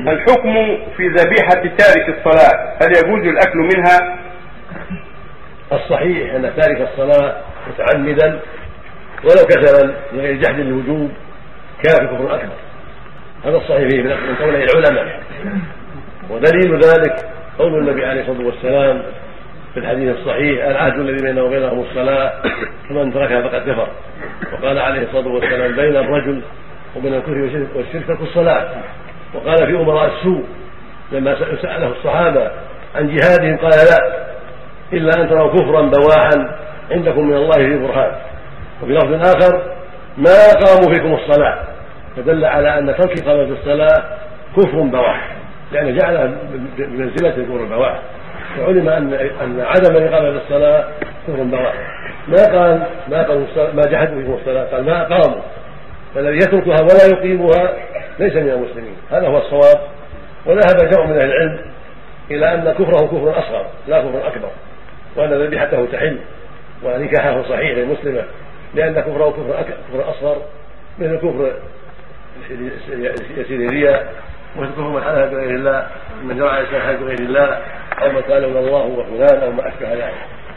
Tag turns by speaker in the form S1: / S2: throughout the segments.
S1: الحكم في ذبيحة تارك الصلاة. هل يجوز الأكل منها؟
S2: الصحيح أن تارك الصلاة متعمدا ولو كسلا بغير جحد الوجوب كان كفر أكبر هذا الصحيح فيه من قول العلماء. ودليل ذلك قول النبي عليه الصلاة والسلام في الحديث الصحيح العهد الذي بينه وبينهم الصلاة فمن تركها فقد كفر. وقال عليه الصلاة والسلام بين الرجل وبين الكفر والشرك ترك الصلاة. وقال في أمراء السوء لما سأله الصحابة عن جهادهم قال لا إلا أن تروا كفرا بواحا عندكم من الله في برهان. وفي لفظ آخر ما قاموا فيكم الصلاة. فدل على أن ترك إقامة الصلاة كفر بواح لأن جعلها بمنزلة كفر البواح وعلم أن أن عدم الإقامة الصلاة كفر بواح. ما قال ما قالوا ما جحدوا فيكم الصلاة قال ما أقاموا فالذي يتركها ولا يقيمها ليس من المسلمين. هذا هو الصواب. وذهب جمع من أهل العلم إلى أن كفره كفر أصغر لا كفر أكبر. وأن ذبيحته تحل ونكاحه صحيح للمسلمة لأن كفره كفر كفر أصغر يسير الرياء. ومثل كفر من حلف بغير الله من الانسان حلف بغير الله أو من قال الله وفلان أو ما أشبه ذلك.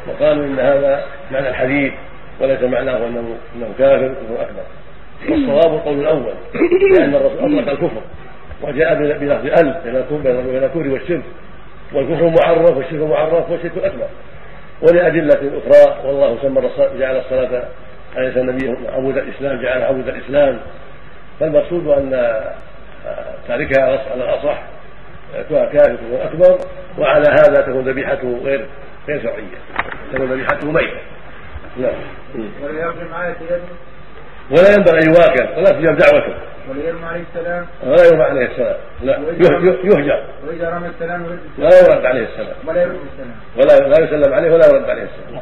S2: وقالوا إن هذا معنى الحديث وليس معناه أنه أنه كافر كفر أكبر. والصواب القول الأول لأن الرسول أطلق الكفر وجاء بلفظ ال بين الكفر والشرك والكفر معرف والشرك معرف والشرك الاكبر ولأدلة أخرى والله سمى جعل الصلاة أليس النبي عمود الإسلام جعل عمود الإسلام. فالمقصود أن تاركها على الأصح كافر أكبر وعلى هذا تكون ذبيحته غير غير شرعية تكون ذبيحته ميتة. نعم. ولا يرجم ولا ينبغي أن يواكل ولا تجاب دعوته.
S3: ولا يرمى عليه السلام.
S2: ولا يرمى عليه السلام. لا يهجر.
S3: وإذا رمى السلام
S2: ولا يرد عليه السلام.
S3: ولا يرد السلام.
S2: ولا لا يسلم عليه ولا يرد عليه السلام.